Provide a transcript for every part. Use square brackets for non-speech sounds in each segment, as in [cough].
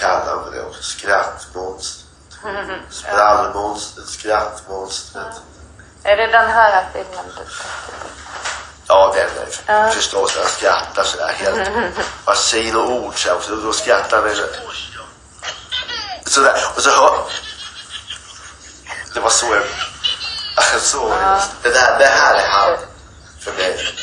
kallar honom för det också. Skrattmonstret. Sprallmonstret, skrattmonstret. Är det den här filmen du? Ja, den är ja. förstås. Han skrattar sådär helt. Vaccin och ord så också. Då skrattar han. Sådär. Och så hör... Det var så jag... [laughs] Så, ja. det, där, det här är han för mig.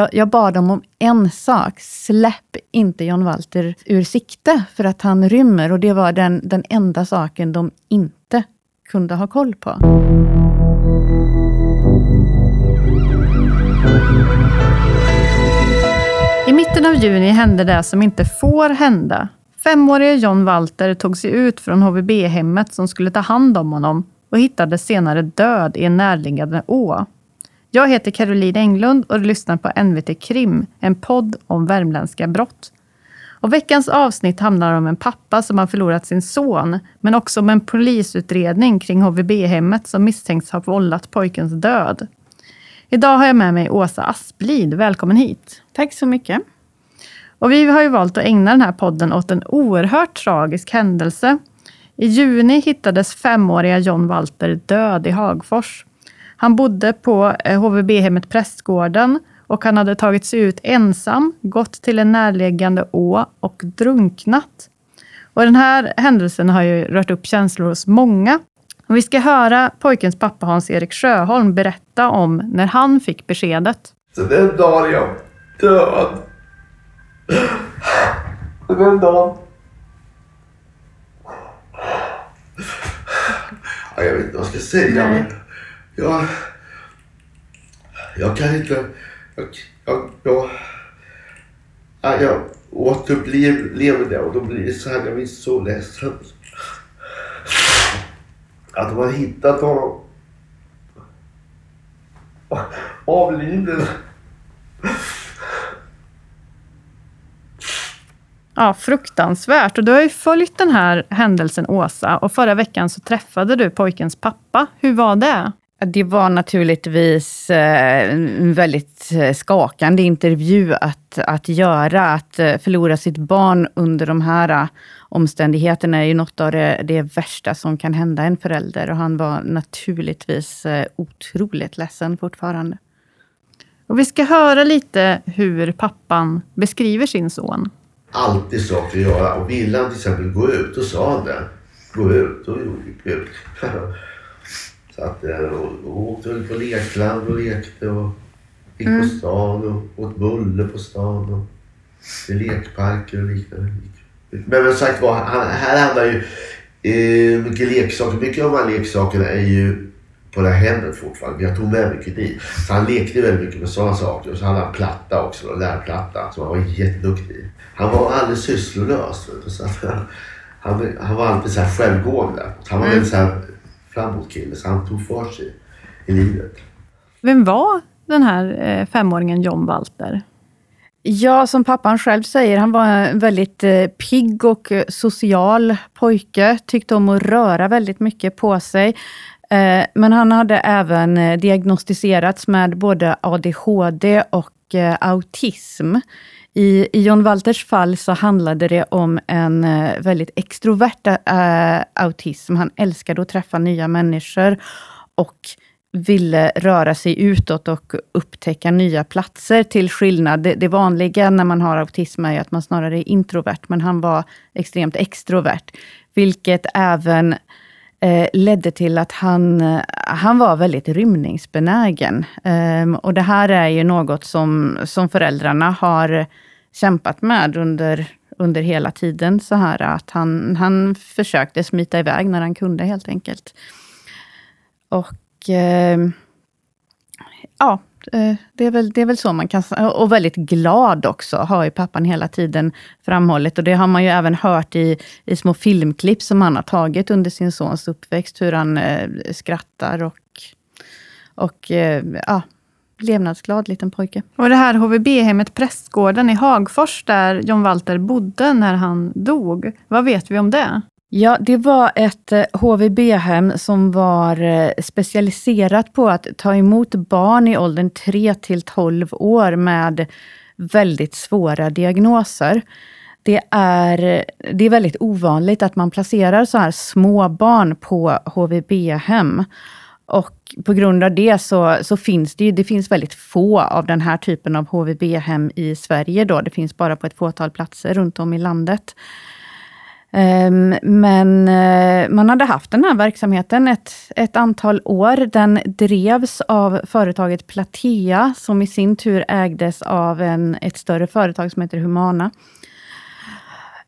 Jag, jag bad dem om en sak. Släpp inte John Walter ur sikte för att han rymmer. Och det var den, den enda saken de inte kunde ha koll på. I mitten av juni hände det som inte får hända. Femårige John Walter tog sig ut från HVB-hemmet som skulle ta hand om honom och hittades senare död i en närliggande å. Jag heter Caroline Englund och du lyssnar på NVT Krim, en podd om värmländska brott. Och veckans avsnitt handlar om en pappa som har förlorat sin son, men också om en polisutredning kring HVB-hemmet som misstänks ha vållat pojkens död. Idag har jag med mig Åsa Asplid. Välkommen hit. Tack så mycket. Och vi har ju valt att ägna den här podden åt en oerhört tragisk händelse. I juni hittades femåriga John Walter död i Hagfors. Han bodde på HVB-hemmet eh, Prästgården och han hade tagit sig ut ensam, gått till en närliggande å och drunknat. Och den här händelsen har ju rört upp känslor hos många. Och vi ska höra pojkens pappa Hans-Erik Sjöholm berätta om när han fick beskedet. Så den dagen jag död. Den dagen. Jag vet inte vad jag ska säga. Nej. Jag, jag kan inte... Jag, jag, jag, jag, jag återupplever det och då blir det så här. Jag blir så ledsen. Att de har hittat honom avliden. Ja, fruktansvärt. Och du har ju följt den här händelsen, Åsa. Och förra veckan så träffade du pojkens pappa. Hur var det? Det var naturligtvis eh, en väldigt eh, skakande intervju att, att göra. Att eh, förlora sitt barn under de här omständigheterna är ju något av det, det värsta som kan hända en förälder. Och han var naturligtvis otroligt ledsen fortfarande. Och vi ska höra lite hur pappan beskriver sin son. Alltid saker att göra. Och ville han till exempel gå ut, då sa han det. Gå ut, då gjorde vi ut. Att, och, och åkte på lekland och lekte och gick mm. på stan och åt bulle på stan och till lekparker och liknande. Men, men sagt var, här handlar ju eh, mycket leksaker. Mycket av de här leksakerna är ju på det här hemmet fortfarande. Jag tog med mycket dit. Så han lekte väldigt mycket med sådana saker. Och så hade han platta också, en lärplatta som han var jätteduktig i. Han var alldeles sysslolös. Så han, han var alltid så här självgående. Han var mm. väldigt så här framåt kille så han tog för sig i livet. Vem var den här eh, femåringen John Walter? Ja, som pappan själv säger, han var en väldigt eh, pigg och eh, social pojke. Tyckte om att röra väldigt mycket på sig. Men han hade även diagnostiserats med både ADHD och autism. I, I John Walters fall så handlade det om en eh, väldigt extrovert eh, uh, autism. Han älskade att träffa nya människor och ville röra sig utåt och upptäcka nya platser. Till skillnad, det, det vanliga när man har autism är att man snarare är introvert, men han var extremt extrovert. Vilket även eh, Eh, ledde till att han, eh, han var väldigt rymningsbenägen. Ehm, och det här är ju något som, som föräldrarna har kämpat med under, under hela tiden. Så här att han, han försökte smita iväg när han kunde helt enkelt. Och ehm, ja, Eh, det är, väl, det är väl så man kan Och väldigt glad också, har ju pappan hela tiden framhållit. Och det har man ju även hört i, i små filmklipp som han har tagit under sin sons uppväxt, hur han eh, skrattar och, och eh, ja, levnadsglad liten pojke. Och det här HVB-hemmet Prästgården i Hagfors, där John Walter bodde när han dog. Vad vet vi om det? Ja, det var ett eh, HVB-hem som var eh, specialiserat på att ta emot barn i åldern 3 till 12 år med väldigt svåra diagnoser. det är, det är väldigt ovanligt att man placerar så här små barn på HVB-hem. Och på grund av det så, så finns det, det finns väldigt få av den här typen av HVB-hem i Sverige. Då. Det finns bara på ett fåtal platser runt om i landet. Ehm, men eh, man hade haft den här verksamheten ett, ett antal år. Den drevs av företaget Platea, som i sin tur ägdes av en, ett större företag som heter Humana.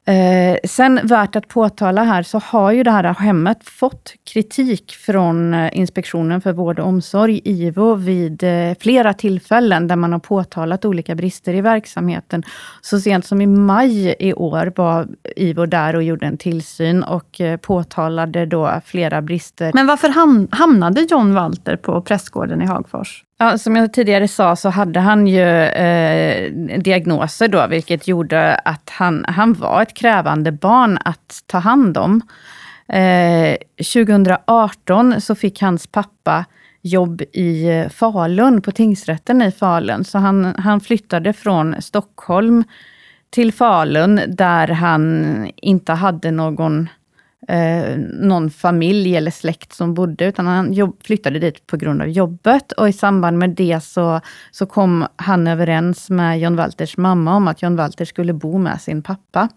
Eh, sen värt att påtala här, så har ju det här hemmet fått kritik från eh, Inspektionen för vård och omsorg, IVO, vid eh, flera tillfällen, där man har påtalat olika brister i verksamheten. Så sent som i maj i år var IVO där och gjorde en tillsyn och eh, påtalade då flera brister. Men varför ham hamnade John Walter på prästgården i Hagfors? Ja, som jag tidigare sa så hade han ju eh, diagnoser då, vilket gjorde att han, han var ett krävande barn att ta hand om. Eh, 2018 så fick hans pappa jobb i Falun, på tingsrätten i Falun. Så han, han flyttade från Stockholm till Falun, där han inte hade någon eh, någon familj eller släkt som bodde, utan han jobb, flyttade dit på grund av jobbet. Och i samband med det så, så kom han överens med John Walters mamma om att John Walter skulle bo med sin pappa.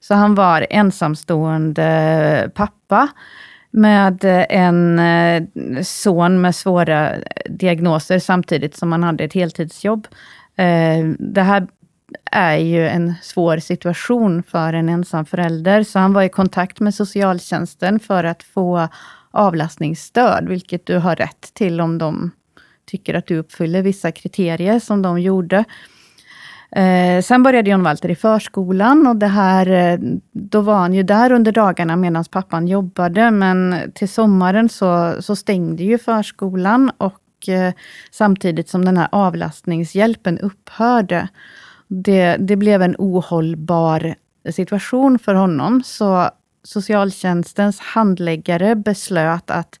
Så han var ensamstående pappa med en eh, son med svåra diagnoser samtidigt som han hade ett heltidsjobb. Eh, det här är ju en svår situation för en ensam förälder. Så han var i kontakt med socialtjänsten för att få avlastningsstöd, vilket du har rätt till om de tycker att du uppfyller vissa kriterier som de gjorde. Eh, sen började John Walter i förskolan och det här, eh, då var han ju där under dagarna medan pappan jobbade, men till sommaren så, så stängde ju förskolan och eh, samtidigt som den här avlastningshjälpen upphörde. Det, det blev en ohållbar situation för honom, så socialtjänstens handläggare beslöt att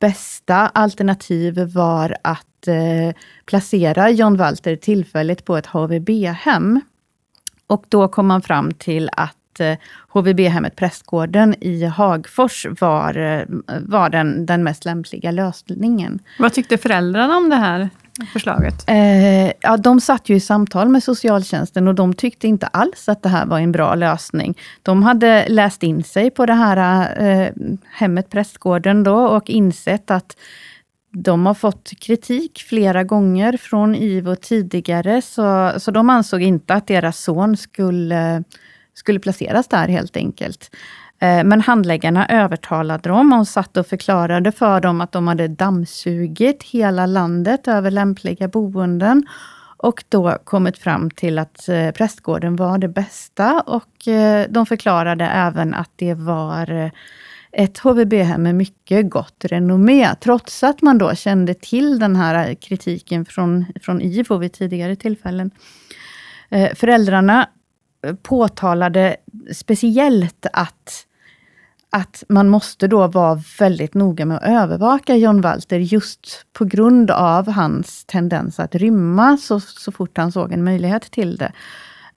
bästa alternativ var att eh, placera John Walter tillfälligt på ett HVB-hem. Och då kom man fram till att eh, HVB-hemmet Prästgården i Hagfors var, eh, var den, den mest lämpliga lösningen. Vad tyckte föräldrarna om det här förslaget? Eh, ja, de satt ju i samtal med socialtjänsten och de tyckte inte alls att det här var en bra lösning. De hade läst in sig på det här eh, hemmet Prästgården då och insett att de har fått kritik flera gånger från IVO tidigare, så, så de ansåg inte att deras son skulle, skulle placeras där helt enkelt. Eh, men handläggarna övertalade dem och satt och förklarade för dem att de hade dammsugit hela landet över lämpliga boenden och då kommit fram till att eh, prästgården var det bästa och eh, de förklarade även att det var ett HVB-hem med mycket gott renommé, trots att man då kände till den här kritiken från, från IVO vid tidigare tillfällen. Föräldrarna påtalade speciellt att att man måste då vara väldigt noga med att övervaka John Walter just på grund av hans tendens att rymma så, så fort han såg en möjlighet till det.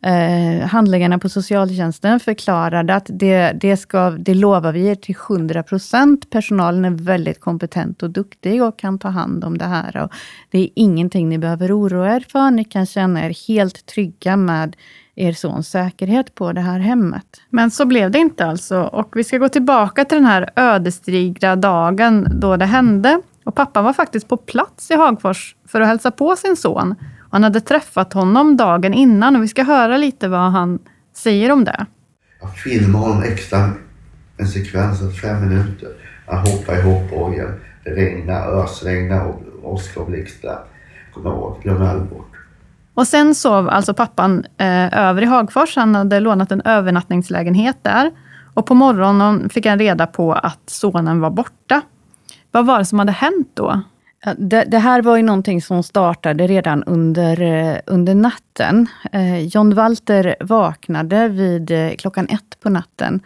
Eh, handläggarna på socialtjänsten förklarade att det, det, ska, det lovar vi er till 100 procent. Personalen är väldigt kompetent och duktig och kan ta hand om det här. Och det är ingenting ni behöver oroa er för. Ni kan känna er helt trygga med er sons säkerhet på det här hemmet. Men så blev det inte alltså. Och vi ska gå tillbaka till den här ödesdigra dagen då det hände. Och pappan var faktiskt på plats i Hagfors för att hälsa på sin son. Han hade träffat honom dagen innan och vi ska höra lite vad han säger om det. Jag filmade honom extra en sekvens av fem minuter. Han hoppar i hoppborgen. Det regnade, ösregnar och åska och blixtrar. Kommer ihåg. Glömmer aldrig bort. Och sen sov alltså pappan eh, över i Hagfors. Han hade lånat en övernattningslägenhet där. Och på morgonen fick han reda på att sonen var borta. Vad var det som hade hänt då? Det, det, här var ju någonting som startade redan under, eh, under natten. Eh, John Walter vaknade vid eh, klockan ett på natten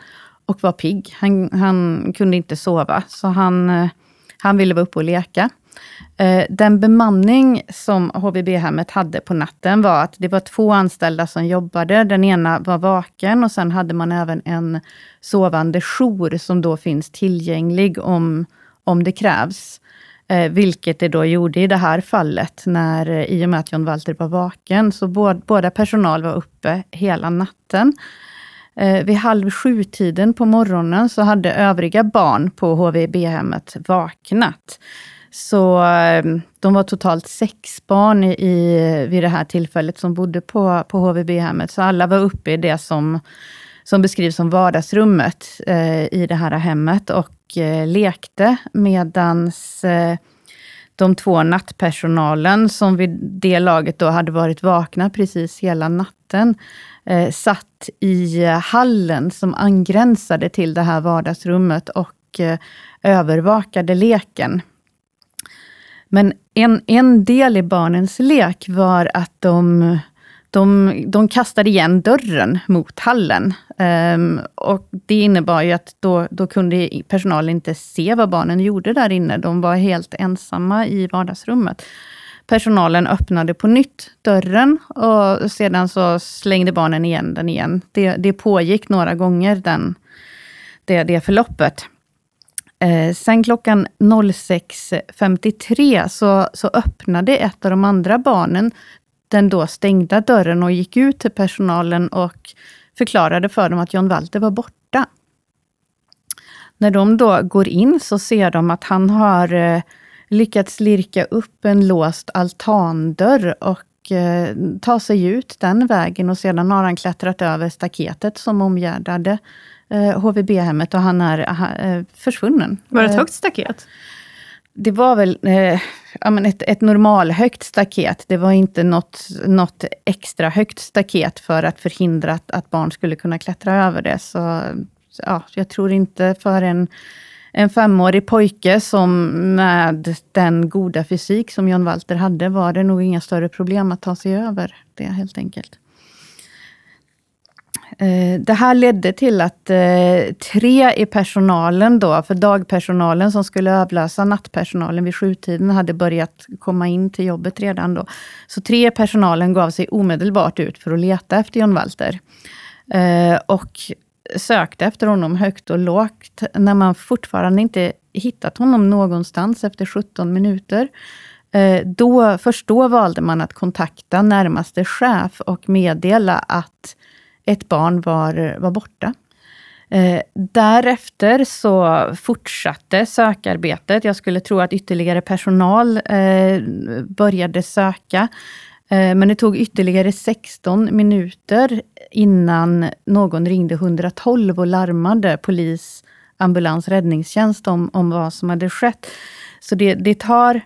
och var pigg. Han, han kunde inte sova, så han, eh, han ville vara uppe och leka. Eh, den bemanning som HVB-hemmet hade på natten var att det var två anställda som jobbade. Den ena var vaken och sen hade man även en sovande jour som då finns tillgänglig om, om det krävs. Eh, vilket det då gjorde i det här fallet, när, eh, i och med att John Walter var vaken. Så båda, båda personal var uppe hela natten. Eh, vid halv sju-tiden på morgonen så hade övriga barn på HVB-hemmet vaknat. Så eh, de var totalt sex barn i, vid det här tillfället som bodde på, på HVB-hemmet. Så alla var uppe i det som, som beskrivs som vardagsrummet eh, i det här hemmet och eh, lekte medan eh, de två nattpersonalen, som vid det laget då hade varit vakna precis hela natten, eh, satt i hallen som angränsade till det här vardagsrummet och eh, övervakade leken. Men en, en del i barnens lek var att de, de, de kastade igen dörren mot hallen. Um, och Det innebar ju att då, då kunde personalen inte se vad barnen gjorde där inne. De var helt ensamma i vardagsrummet. Personalen öppnade på nytt dörren och sedan så slängde barnen igen den igen. Det, det pågick några gånger, den, det, det förloppet. Eh, sen klockan 06.53 så, så öppnade ett av de andra barnen den då stängda dörren och gick ut till personalen och förklarade för dem att John Walter var borta. När de då går in så ser de att han har eh, lyckats lirka upp en låst altandörr och eh, ta sig ut den vägen och sedan har han klättrat över staketet som omgärdade eh, HVB-hemmet och han är eh, försvunnen. Var det ett Eh, högt staket? det var väl eh, ja, men ett, ett normalhögt staket. Det var inte något, något extra högt staket för att förhindra att, att barn skulle kunna klättra över det. Så ja, jag tror inte för en, en femårig pojke som med den goda fysik som John Walter hade, var det nog inga större problem att ta sig över det helt enkelt. Eh, det här ledde till att eh, tre i personalen då, för dagpersonalen som skulle avlösa nattpersonalen vid sjutiden, hade börjat komma in till jobbet redan då. Så tre i personalen gav sig omedelbart ut för att leta efter John Walter. Eh, och sökte efter honom högt och lågt, när man fortfarande inte hittat honom någonstans efter 17 minuter. Då, först då valde man att kontakta närmaste chef och meddela att ett barn var, var borta. Eh, därefter så fortsatte sökarbetet. Jag skulle tro att ytterligare personal eh, började söka. Eh, men det tog ytterligare 16 minuter innan någon ringde 112 och larmade polis, ambulans, räddningstjänst om, om vad som hade skett. Så det, det tar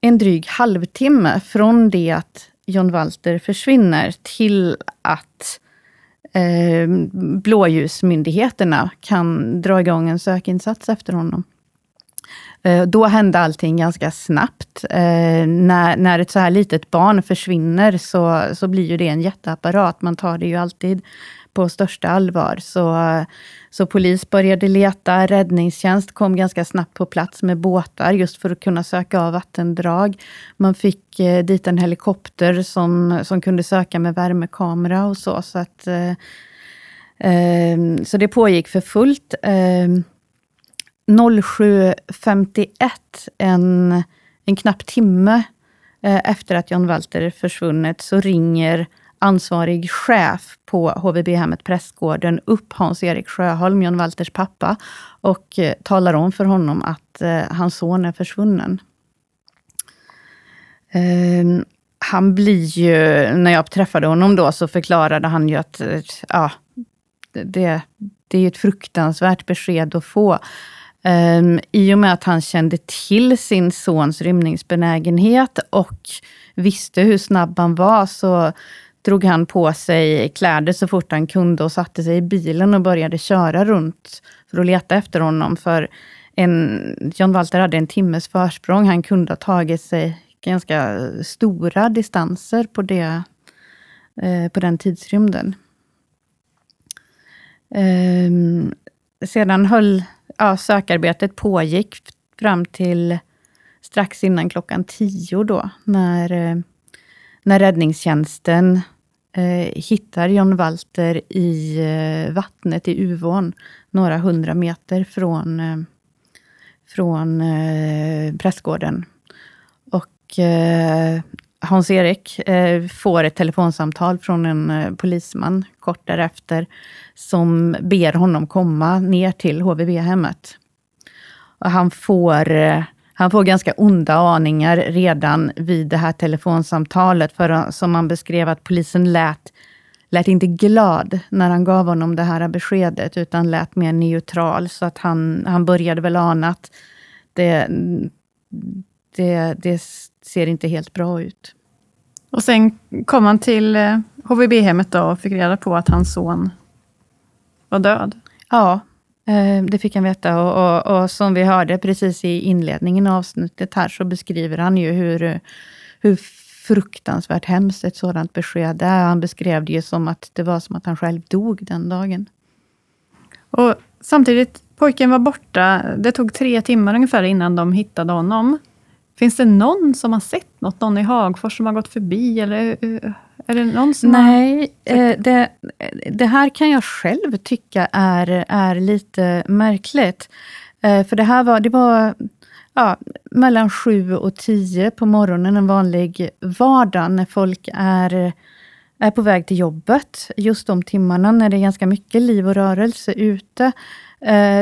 en dryg halvtimme från det att John Walter försvinner till att eh, blåljusmyndigheterna kan dra igång en sökinsats efter honom. Eh, då hände allting ganska snabbt. Eh, när, när ett så här litet barn försvinner så, så blir ju det en jätteapparat. Man tar det ju alltid på största allvar. Så, så polis började leta, räddningstjänst kom ganska snabbt på plats med båtar, just för att kunna söka av vattendrag. Man fick eh, dit en helikopter som, som kunde söka med värmekamera och så. Så, att, eh, eh, så det pågick för fullt. Eh, 07.51, en, en knapp timme eh, efter att John Walter försvunnit, så ringer ansvarig chef på HVB-hemmet Prästgården upp Hans-Erik Sjöholm, John Walters pappa, och eh, talar om för honom att eh, hans son är försvunnen. Ehm, han blir ju, när jag träffade honom då, så förklarade han ju att eh, ja, det, det är ett fruktansvärt besked att få. Um, I och med att han kände till sin sons rymningsbenägenhet och visste hur snabb han var, så drog han på sig kläder så fort han kunde och satte sig i bilen och började köra runt för att leta efter honom. För en, John Walter hade en timmes försprång. Han kunde ha tagit sig ganska stora distanser på, det, eh, på den tidsrymden. Ehm, sedan höll ja, sökarbetet pågick fram till strax innan klockan tio då, när, eh, när räddningstjänsten Eh, hittar John Walter i eh, vattnet i Uvån, några hundra meter från, eh, från prästgården. Och Hans-Erik får ett telefonsamtal från en polisman kort därefter, som ber honom komma ner till HVB-hemmet. Och han får eh, han får ganska onda aningar redan vid det här telefonsamtalet, för som han beskrev att polisen lät, lät inte glad när han gav honom det här beskedet, utan lät mer neutral, så att han, han började väl ana att det, det, det ser inte helt bra ut. Och sen kom han till HVB-hemmet då och fick reda på att hans son var död. Ja, Eh, Eh, det fick han veta och, och, och, som vi hörde precis i inledningen av avsnittet här, så beskriver han ju hur, hur fruktansvärt hemskt ett sådant besked är. Han beskrev det ju som att det var som att han själv dog den dagen. Och samtidigt, pojken var borta. Det tog tre timmar ungefär innan de hittade honom. Finns det någon som har sett något? Någon i Hagfors som har gått förbi? Eller eh, är det någon som Nej, har... Eh, det, det här kan jag själv tycka är, är lite märkligt. Eh, för det här var, det var ja, mellan sju och tio på morgonen, en vanlig vardag, när folk är, är på väg till jobbet. Just de timmarna när det är ganska mycket liv och rörelse ute.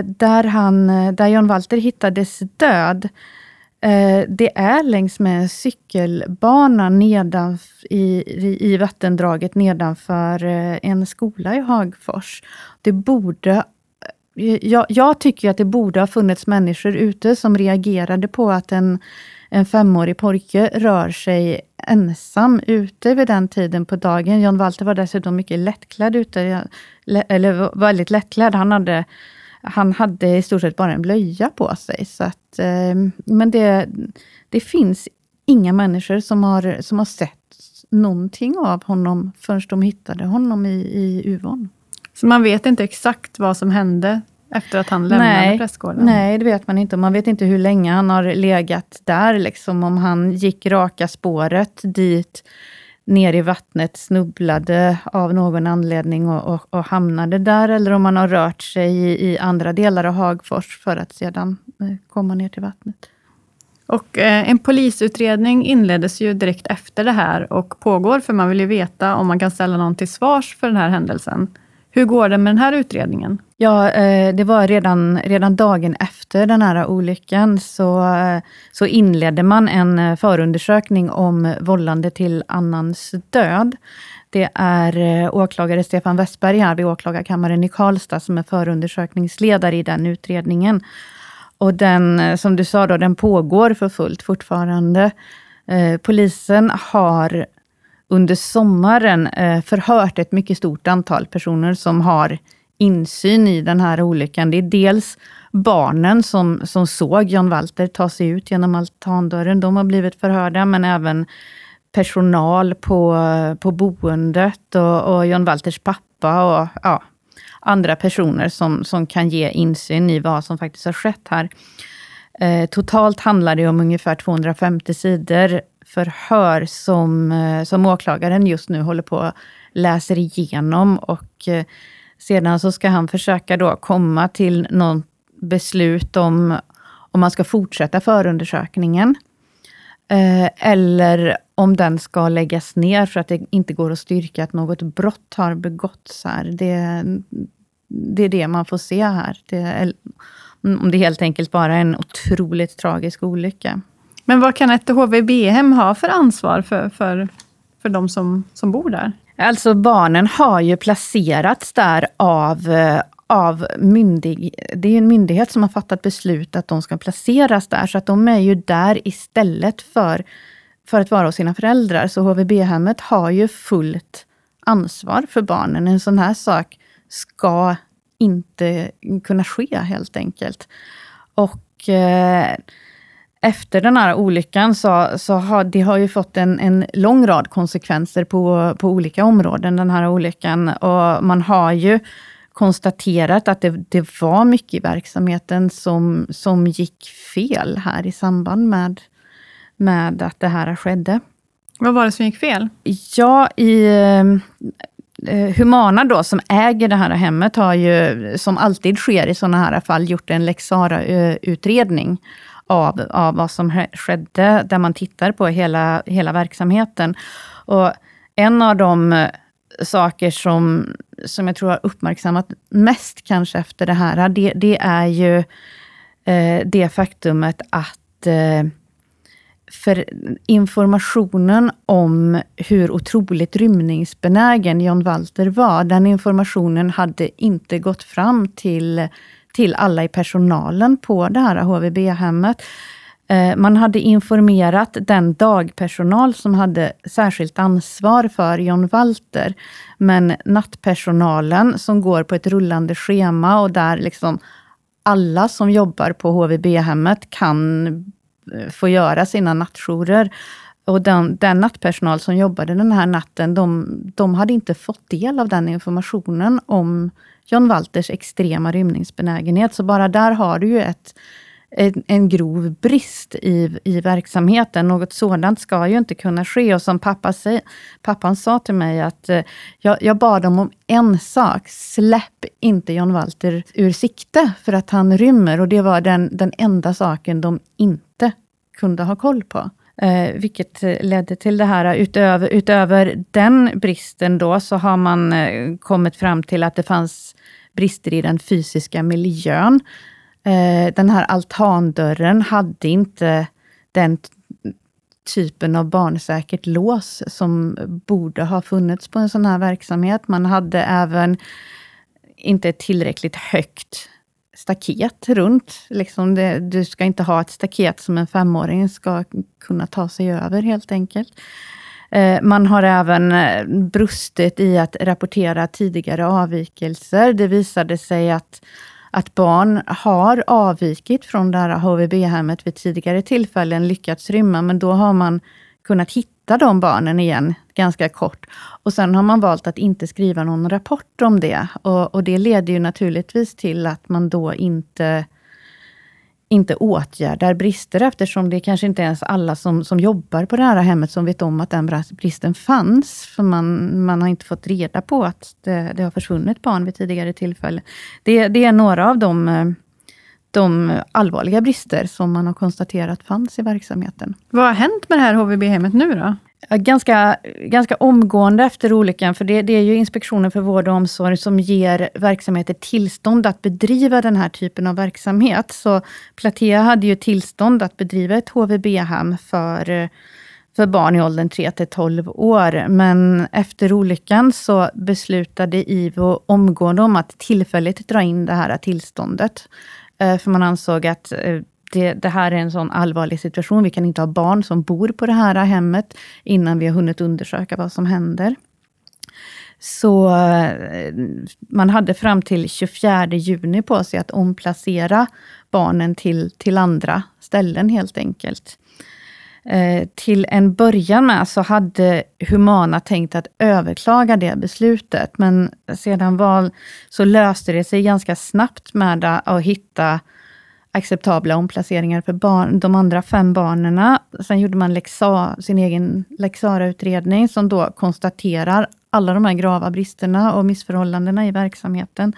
Där, han, där John Walter hittades död, Eh, Eh, det är längs med en cykelbana nedan i, i vattendraget nedanför eh, en skola i Hagfors. Det borde eh, jag, jag, tycker att det borde ha funnits människor ute som reagerade på att en, en femårig pojke rör sig ensam ute vid den tiden på dagen. John Walter var dessutom mycket lättklädd ute, eller väldigt lättklädd. Han hade han hade i stort sett bara en blöja på sig. Så att, eh, men det, det finns inga människor som har, som har sett någonting av honom förrän de hittade honom i, i Uvån. Så man vet inte exakt vad som hände efter att han lämnade nej, prästgården? Nej, det vet man inte. Man vet inte hur länge han har legat där. Liksom, om han gick raka spåret dit ner i vattnet, snubblade av någon anledning och, och, och hamnade där, eller om man har rört sig i, i, andra delar av Hagfors för att sedan eh, komma ner till vattnet. Och eh, En polisutredning inleddes ju direkt efter det här och pågår, för man vill ju veta om man kan ställa någon till svars för den här händelsen. Hur går det med den här utredningen? Ja, eh, det var redan, redan dagen efter den här olyckan, så, eh, så inledde man en eh, förundersökning om vållande till annans död. Det är åklagare Stefan Westberg här vid åklagarkammaren i Karlstad, som är förundersökningsledare i den utredningen. Och den, som du sa, då, den pågår för fullt fortfarande. polisen har under sommaren eh, förhört ett mycket stort antal personer som har insyn i den här olyckan. Det är dels barnen som, som såg John Walter ta sig ut genom altandörren. De har blivit förhörda, men även personal på, på boendet och, och John Walters pappa och ja, andra personer som, som kan ge insyn i vad som faktiskt har skett här. Eh, totalt handlar det om ungefär 250 sidor förhör som, eh, som åklagaren just nu håller på läser igenom och eh, sedan så ska han försöka då komma till något beslut om, om man ska fortsätta förundersökningen. Eh, eller om den ska läggas ner för att det inte går att styrka att något brott har begåtts här. Det, det är det man får se här. Det, om det helt enkelt bara är en otroligt tragisk olycka. Men vad kan ett HVB-hem ha för ansvar för, för, för de som, som bor där? Alltså barnen har ju placerats där av, eh, av myndig, det är en myndighet som har fattat beslut att de ska placeras där, så att de är ju där istället för, för att vara hos sina föräldrar. Så HVB-hemmet har ju fullt ansvar för barnen. En sån här sak ska inte kunna ske helt enkelt. Och eh, efter den här olyckan så, så har det har ju fått en, en lång rad konsekvenser på, på olika områden, den här olyckan. Och man har ju konstaterat att det, det var mycket i verksamheten som, som gick fel här i samband med, med att det här skedde. Vad var det som gick fel? Ja, i eh, Humana då, som äger det här hemmet, har ju, som alltid sker i sådana här fall, gjort en lex utredning av, av vad som skedde, där man tittar på hela, hela verksamheten. Och en av de eh, saker som, som jag tror har uppmärksammat mest kanske efter det här, det, det är ju eh, det faktumet att eh, för informationen om hur otroligt rymningsbenägen John Walter var, den informationen hade inte gått fram till, till alla i personalen på det här HVB-hemmet. Eh, man hade informerat den dagpersonal som hade särskilt ansvar för John Walter. Men nattpersonalen som går på ett rullande schema och där liksom alla som jobbar på HVB-hemmet kan eh, få göra sina nattjourer. Och den, den nattpersonal som jobbade den här natten, de, de hade inte fått del av den informationen om John Walters extrema rymningsbenägenhet. Så bara där har du ju ett en, en grov brist i, i verksamheten. Något sådant ska ju inte kunna ske. Och som pappa säg, pappan sa till mig att eh, jag, jag bad dem om en sak. Släpp inte John Walter ur sikte för att han rymmer. Och det var den, den enda saken de inte kunde ha koll på. Eh, vilket eh, ledde till det här. Utöver, utöver den bristen då, så har man eh, kommit fram till att det fanns brister i den fysiska miljön. Eh, den här altandörren hade inte den typen av barnsäkert lås som borde ha funnits på en sån här verksamhet. Man hade även inte tillräckligt högt staket runt. Liksom det, du ska inte ha ett staket som en femåring ska kunna ta sig över helt enkelt. Eh, man har även eh, brustit i att rapportera tidigare avvikelser. Det visade sig att att barn har avvikit från det här HVB-hemmet vid tidigare tillfällen, lyckats rymma, men då har man kunnat hitta de barnen igen ganska kort. Och sen har man valt att inte skriva någon rapport om det. Och, och det leder ju naturligtvis till att man då inte inte åtgärdar brister eftersom det kanske inte ens alla som, som jobbar på det här hemmet som vet om att den bristen fanns. För man, man har inte fått reda på att det, det har försvunnit barn vid tidigare tillfälle. Det, det är några av de, eh, de allvarliga brister som man har konstaterat fanns i verksamheten. Vad har hänt med det här HVB-hemmet nu då? Ganska, ganska omgående efter olyckan, för det, det, är ju Inspektionen för vård och omsorg som ger verksamheter tillstånd att bedriva den här typen av verksamhet. Så Platea hade ju tillstånd att bedriva ett HVB-hem för, för barn i åldern 3 till 12 år. Men efter olyckan så beslutade IVO omgående om att tillfälligt dra in det här tillståndet. Eh, för man ansåg att eh, det, det, här är en sån allvarlig situation. Vi kan inte ha barn som bor på det här hemmet innan vi har hunnit undersöka vad som händer. Så eh, man hade fram till 24 juni på sig att omplacera barnen till, till andra ställen helt enkelt. Eh, till en början med så hade Humana tänkt att överklaga det beslutet, men sedan val så löste det sig ganska snabbt med att hitta acceptabla omplaceringar för barn, de andra fem barnen. Sen gjorde man Lexa, sin egen Lexara-utredning som då konstaterar alla de här grava bristerna och missförhållandena i verksamheten.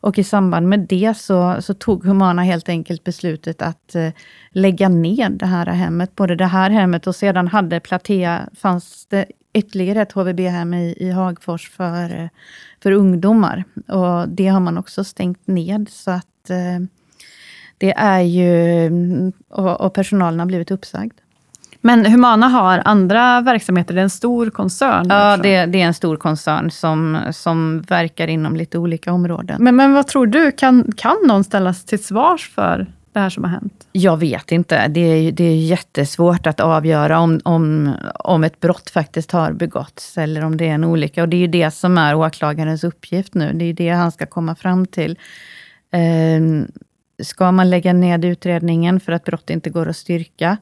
Och i samband med det så, så tog Humana helt enkelt beslutet att eh, lägga ner det här hemmet. Både det här hemmet och sedan hade Platea, fanns det ytterligare ett HVB-hem i, i Hagfors för, eh, för ungdomar. Och det har man också stängt ned. Så att eh, det är ju, mm, och, och personalen har blivit uppsagd. Men Humana har andra verksamheter, det är en stor koncern? Ja, det, det, är en stor koncern som, som verkar inom lite olika områden. Men, men vad tror du, kan, kan någon ställas till svars för det här som har hänt? Jag vet inte. Det är, det är jättesvårt att avgöra om, om, om ett brott faktiskt har begåtts, eller om det är en olycka. Och det är ju det som är åklagarens uppgift nu. Det är det han ska komma fram till. Um, Ska man lägga ned utredningen för att brott inte går att styrka?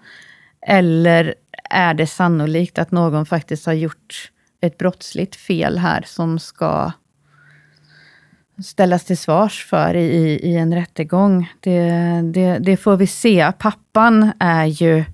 Eller är det sannolikt att någon faktiskt har gjort ett brottsligt fel här som ska ställas till svars för i, i en rättegång. Det, det, det, får vi se. Pappan är ju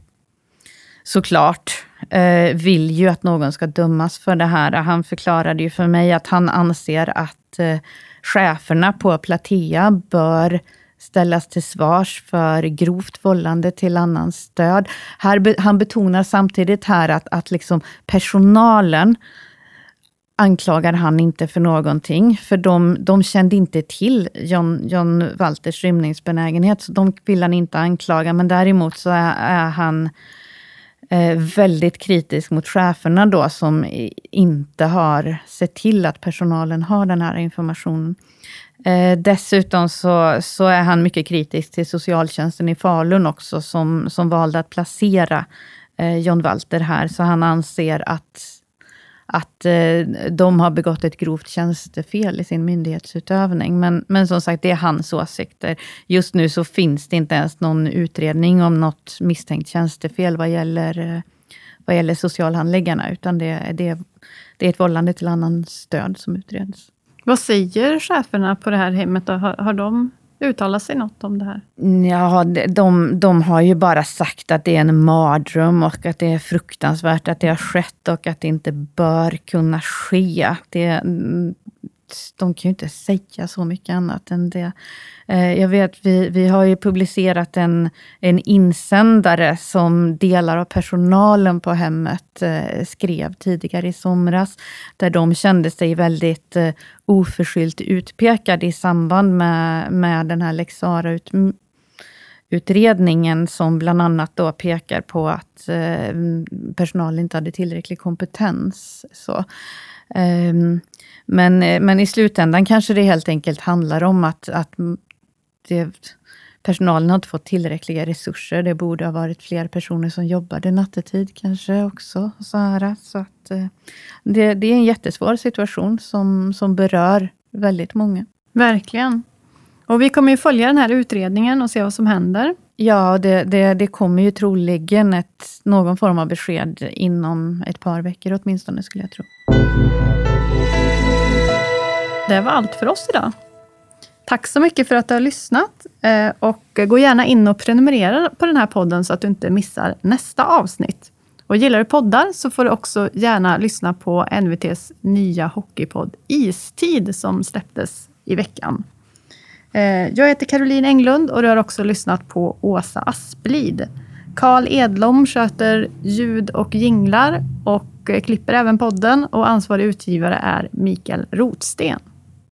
såklart eh, vill ju att någon ska dömas för det här. Han förklarade ju för mig att han anser att eh, cheferna på Platea bör ställas till svars för grovt vållande till annans död. Här, han betonar samtidigt här att, att liksom personalen anklagar han inte för någonting, för de, de kände inte till John, John Walters rymningsbenägenhet, så de vill han inte anklaga. Men däremot så är, är han eh, väldigt kritisk mot cheferna då, som inte har sett till att personalen har den här informationen. Eh, dessutom så, så är han mycket kritisk till socialtjänsten i Falun också, som, som valde att placera eh, John Walter här. Så han anser att att eh, de har begått ett grovt tjänstefel i sin myndighetsutövning. Men, men som sagt, det är hans åsikter. Just nu så finns det inte ens någon utredning om något misstänkt tjänstefel vad gäller, eh, vad gäller socialhandläggarna, utan det, det, det är ett vållande till annans stöd som utreds. Vad säger cheferna på det här hemmet? Har, har de uttalat sig något om det här? Ja, de, de har ju bara sagt att det är en mardröm och att det är fruktansvärt att det har skett och att det inte bör kunna ske. Det, mm, de kan ju inte säga så mycket annat än det. Eh, jag vet, vi, vi har ju publicerat en, en insändare som delar av personalen på hemmet eh, skrev tidigare i somras, där de kände sig väldigt eh, oförskyllt utpekade i samband med, med den här lex ut, utredningen som bland annat då pekar på att personalen inte hade tillräcklig kompetens. Så. Ehm, men, eh, men i slutändan kanske det helt enkelt handlar om att, att det, personalen har inte fått tillräckliga resurser. Det borde ha varit fler personer som jobbade nattetid kanske också. Så, här, så att, eh, det, det är en jättesvår situation som, som berör väldigt många. Verkligen. Och vi kommer ju följa den här utredningen och se vad som händer. Ja, det, det, det kommer ju troligen ett, någon form av besked inom ett par veckor åtminstone, skulle jag tro. Det var allt för oss idag. Tack så mycket för att du har lyssnat. Eh, och gå gärna in och prenumerera på den här podden så att du inte missar nästa avsnitt. Och gillar du poddar så får du också gärna lyssna på NVTs nya hockeypodd Istid som släpptes i veckan. Eh, jag heter Caroline Englund och du har också lyssnat på Åsa Asplid. Karl Edlom sköter ljud och jinglar och klipper även podden och ansvarig utgivare är Mikael Rotsten.